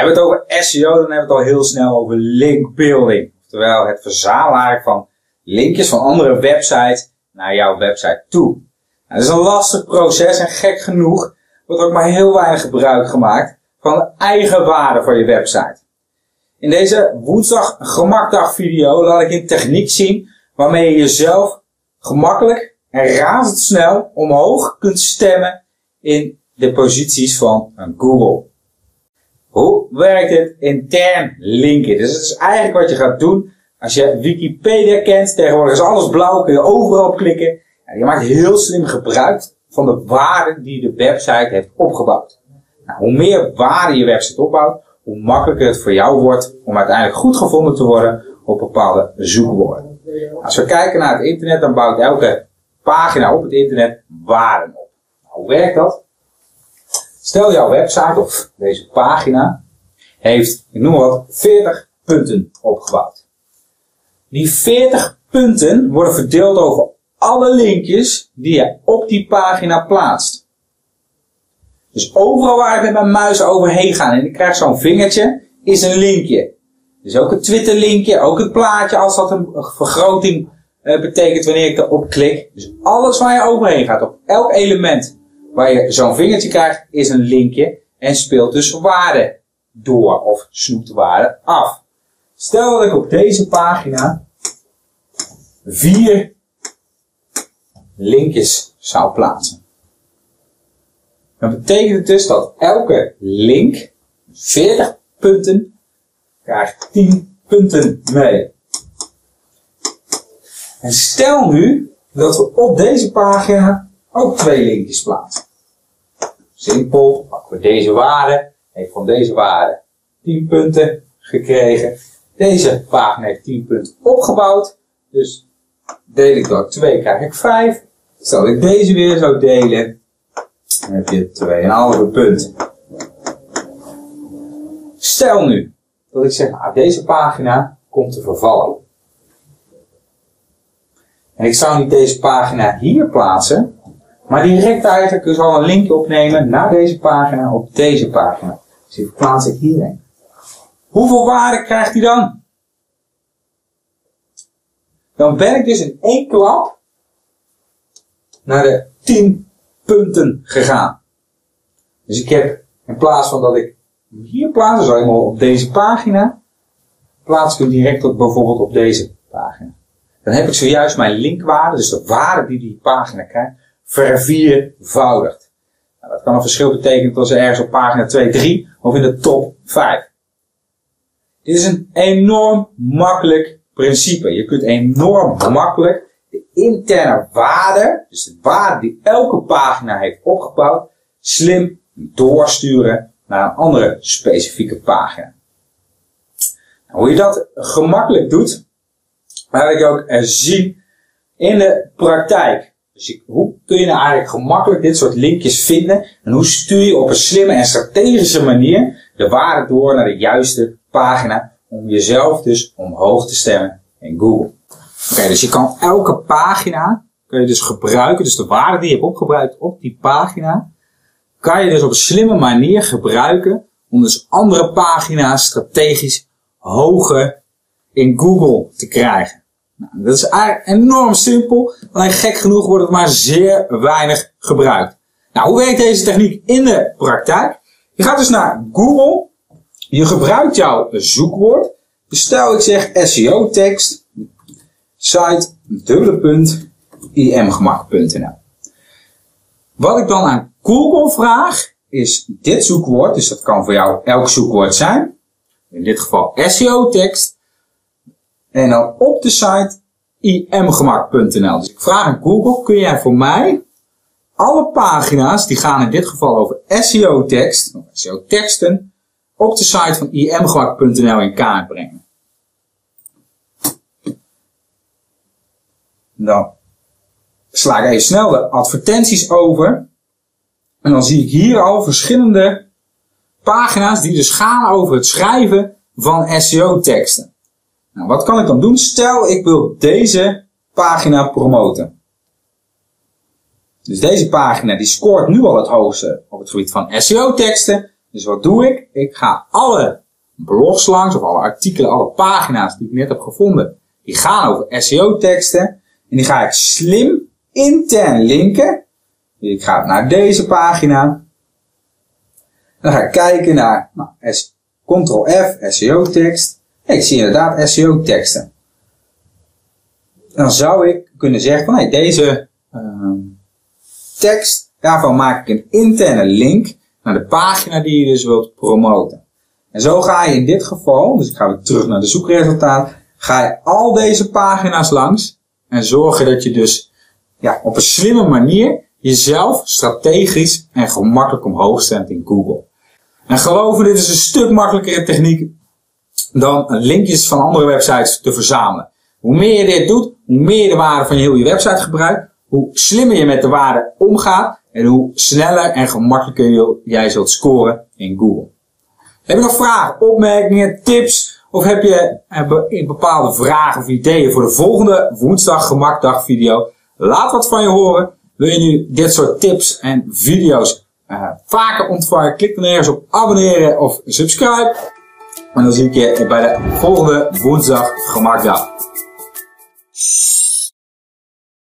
Hebben we het over SEO, dan hebben we het al heel snel over linkbuilding. Oftewel het verzamelen van linkjes van andere websites naar jouw website toe. Nou, dat is een lastig proces en gek genoeg wordt ook maar heel weinig gebruik gemaakt van de eigen waarde van je website. In deze woensdag gemakdag video laat ik een techniek zien waarmee je jezelf gemakkelijk en razendsnel omhoog kunt stemmen in de posities van Google. Hoe werkt het intern linken? Dus het is eigenlijk wat je gaat doen als je Wikipedia kent. Tegenwoordig is alles blauw, kun je overal klikken. je maakt heel slim gebruik van de waarde die de website heeft opgebouwd. Nou, hoe meer waarde je website opbouwt, hoe makkelijker het voor jou wordt om uiteindelijk goed gevonden te worden op bepaalde zoekwoorden. Als we kijken naar het internet, dan bouwt elke pagina op het internet waarden op. Nou, hoe werkt dat? Stel jouw website of deze pagina heeft, ik noem wat, 40 punten opgebouwd. Die 40 punten worden verdeeld over alle linkjes die je op die pagina plaatst. Dus overal waar ik met mijn muis overheen ga en ik krijg zo'n vingertje, is een linkje. Dus ook een Twitter linkje, ook het plaatje als dat een vergroting uh, betekent wanneer ik erop klik. Dus alles waar je overheen gaat, op elk element waar je zo'n vingertje krijgt, is een linkje en speelt dus waarde door of snoept waarde af. Stel dat ik op deze pagina vier linkjes zou plaatsen. Dan betekent het dus dat elke link 40 punten krijgt 10 punten mee. En stel nu dat we op deze pagina ook twee linkjes plaatsen. Simpel, pakken we deze waarde, heeft van deze waarde 10 punten gekregen. Deze pagina heeft 10 punten opgebouwd, dus deel ik door 2 krijg ik 5. Stel ik deze weer zou delen, dan heb je 2,5 punten. Stel nu dat ik zeg, ah, deze pagina komt te vervallen. En ik zou niet deze pagina hier plaatsen, maar direct eigenlijk zal een linkje opnemen naar deze pagina op deze pagina. Dus die plaats ik hierheen. Hoeveel waarde krijgt hij dan? Dan ben ik dus in één klap naar de 10 punten gegaan. Dus ik heb, in plaats van dat ik hier plaats, ik maar op deze pagina, plaats ik hem direct op, bijvoorbeeld op deze pagina. Dan heb ik zojuist mijn linkwaarde, dus de waarde die die pagina krijgt, verviervoudigd. Nou, dat kan een verschil betekenen als ergens op pagina 2, 3 of in de top 5. Dit is een enorm makkelijk principe. Je kunt enorm makkelijk de interne waarde, dus de waarde die elke pagina heeft opgebouwd, slim doorsturen naar een andere specifieke pagina. Nou, hoe je dat gemakkelijk doet, laat ik ook zien in de praktijk. Dus hoe kun je nou eigenlijk gemakkelijk dit soort linkjes vinden en hoe stuur je op een slimme en strategische manier de waarde door naar de juiste pagina om jezelf dus omhoog te stemmen in Google. Oké, dus je kan elke pagina kun je dus gebruiken, dus de waarde die je hebt opgebruikt op die pagina, kan je dus op een slimme manier gebruiken om dus andere pagina's strategisch hoger in Google te krijgen. Nou, dat is enorm simpel, alleen gek genoeg wordt het maar zeer weinig gebruikt. Nou, hoe werkt deze techniek in de praktijk? Je gaat dus naar Google, je gebruikt jouw zoekwoord, stel ik zeg SEO tekst, site. Wat ik dan aan Google vraag, is dit zoekwoord, dus dat kan voor jou elk zoekwoord zijn, in dit geval SEO tekst, en dan op de site imgemak.nl. Dus ik vraag aan Google, kun jij voor mij alle pagina's, die gaan in dit geval over SEO tekst, of SEO teksten, op de site van imgemak.nl in kaart brengen. Dan sla ik even snel de advertenties over. En dan zie ik hier al verschillende pagina's die dus gaan over het schrijven van SEO teksten. Nou, wat kan ik dan doen? Stel ik wil deze pagina promoten. Dus deze pagina die scoort nu al het hoogste op het gebied van SEO teksten. Dus wat doe ik? Ik ga alle blogs langs, of alle artikelen, alle pagina's die ik net heb gevonden, die gaan over SEO-teksten. En die ga ik slim intern linken. Dus ik ga naar deze pagina. Dan ga ik kijken naar nou, Ctrl-F, SEO-tekst. Ik zie inderdaad SEO-teksten. Dan zou ik kunnen zeggen van hey, deze uh, tekst, daarvan maak ik een interne link naar de pagina die je dus wilt promoten. En zo ga je in dit geval, dus ik ga weer terug naar de zoekresultaat, ga je al deze pagina's langs en zorgen dat je dus ja, op een slimme manier jezelf strategisch en gemakkelijk omhoog stemt in Google. En geloof me, dit is een stuk makkelijkere techniek dan linkjes van andere websites te verzamelen. Hoe meer je dit doet, hoe meer de waarde van je heel je website gebruikt, hoe slimmer je met de waarde omgaat en hoe sneller en gemakkelijker jij zult scoren in Google. Heb je nog vragen, opmerkingen, tips of heb je bepaalde vragen of ideeën voor de volgende woensdag gemakdag video? Laat wat van je horen. Wil je nu dit soort tips en video's uh, vaker ontvangen? Klik dan ergens op abonneren of subscribe. En dan zie ik je bij de volgende woensdag gemakdag.